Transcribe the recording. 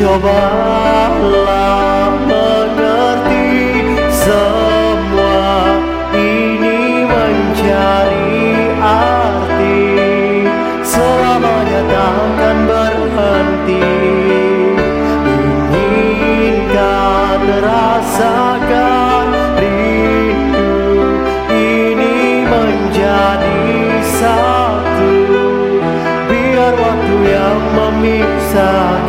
Cobalah mengerti semua ini mencari arti. Selamanya takkan berhenti. Inginkan rasakan rindu ini menjadi satu. Biar waktu yang memisah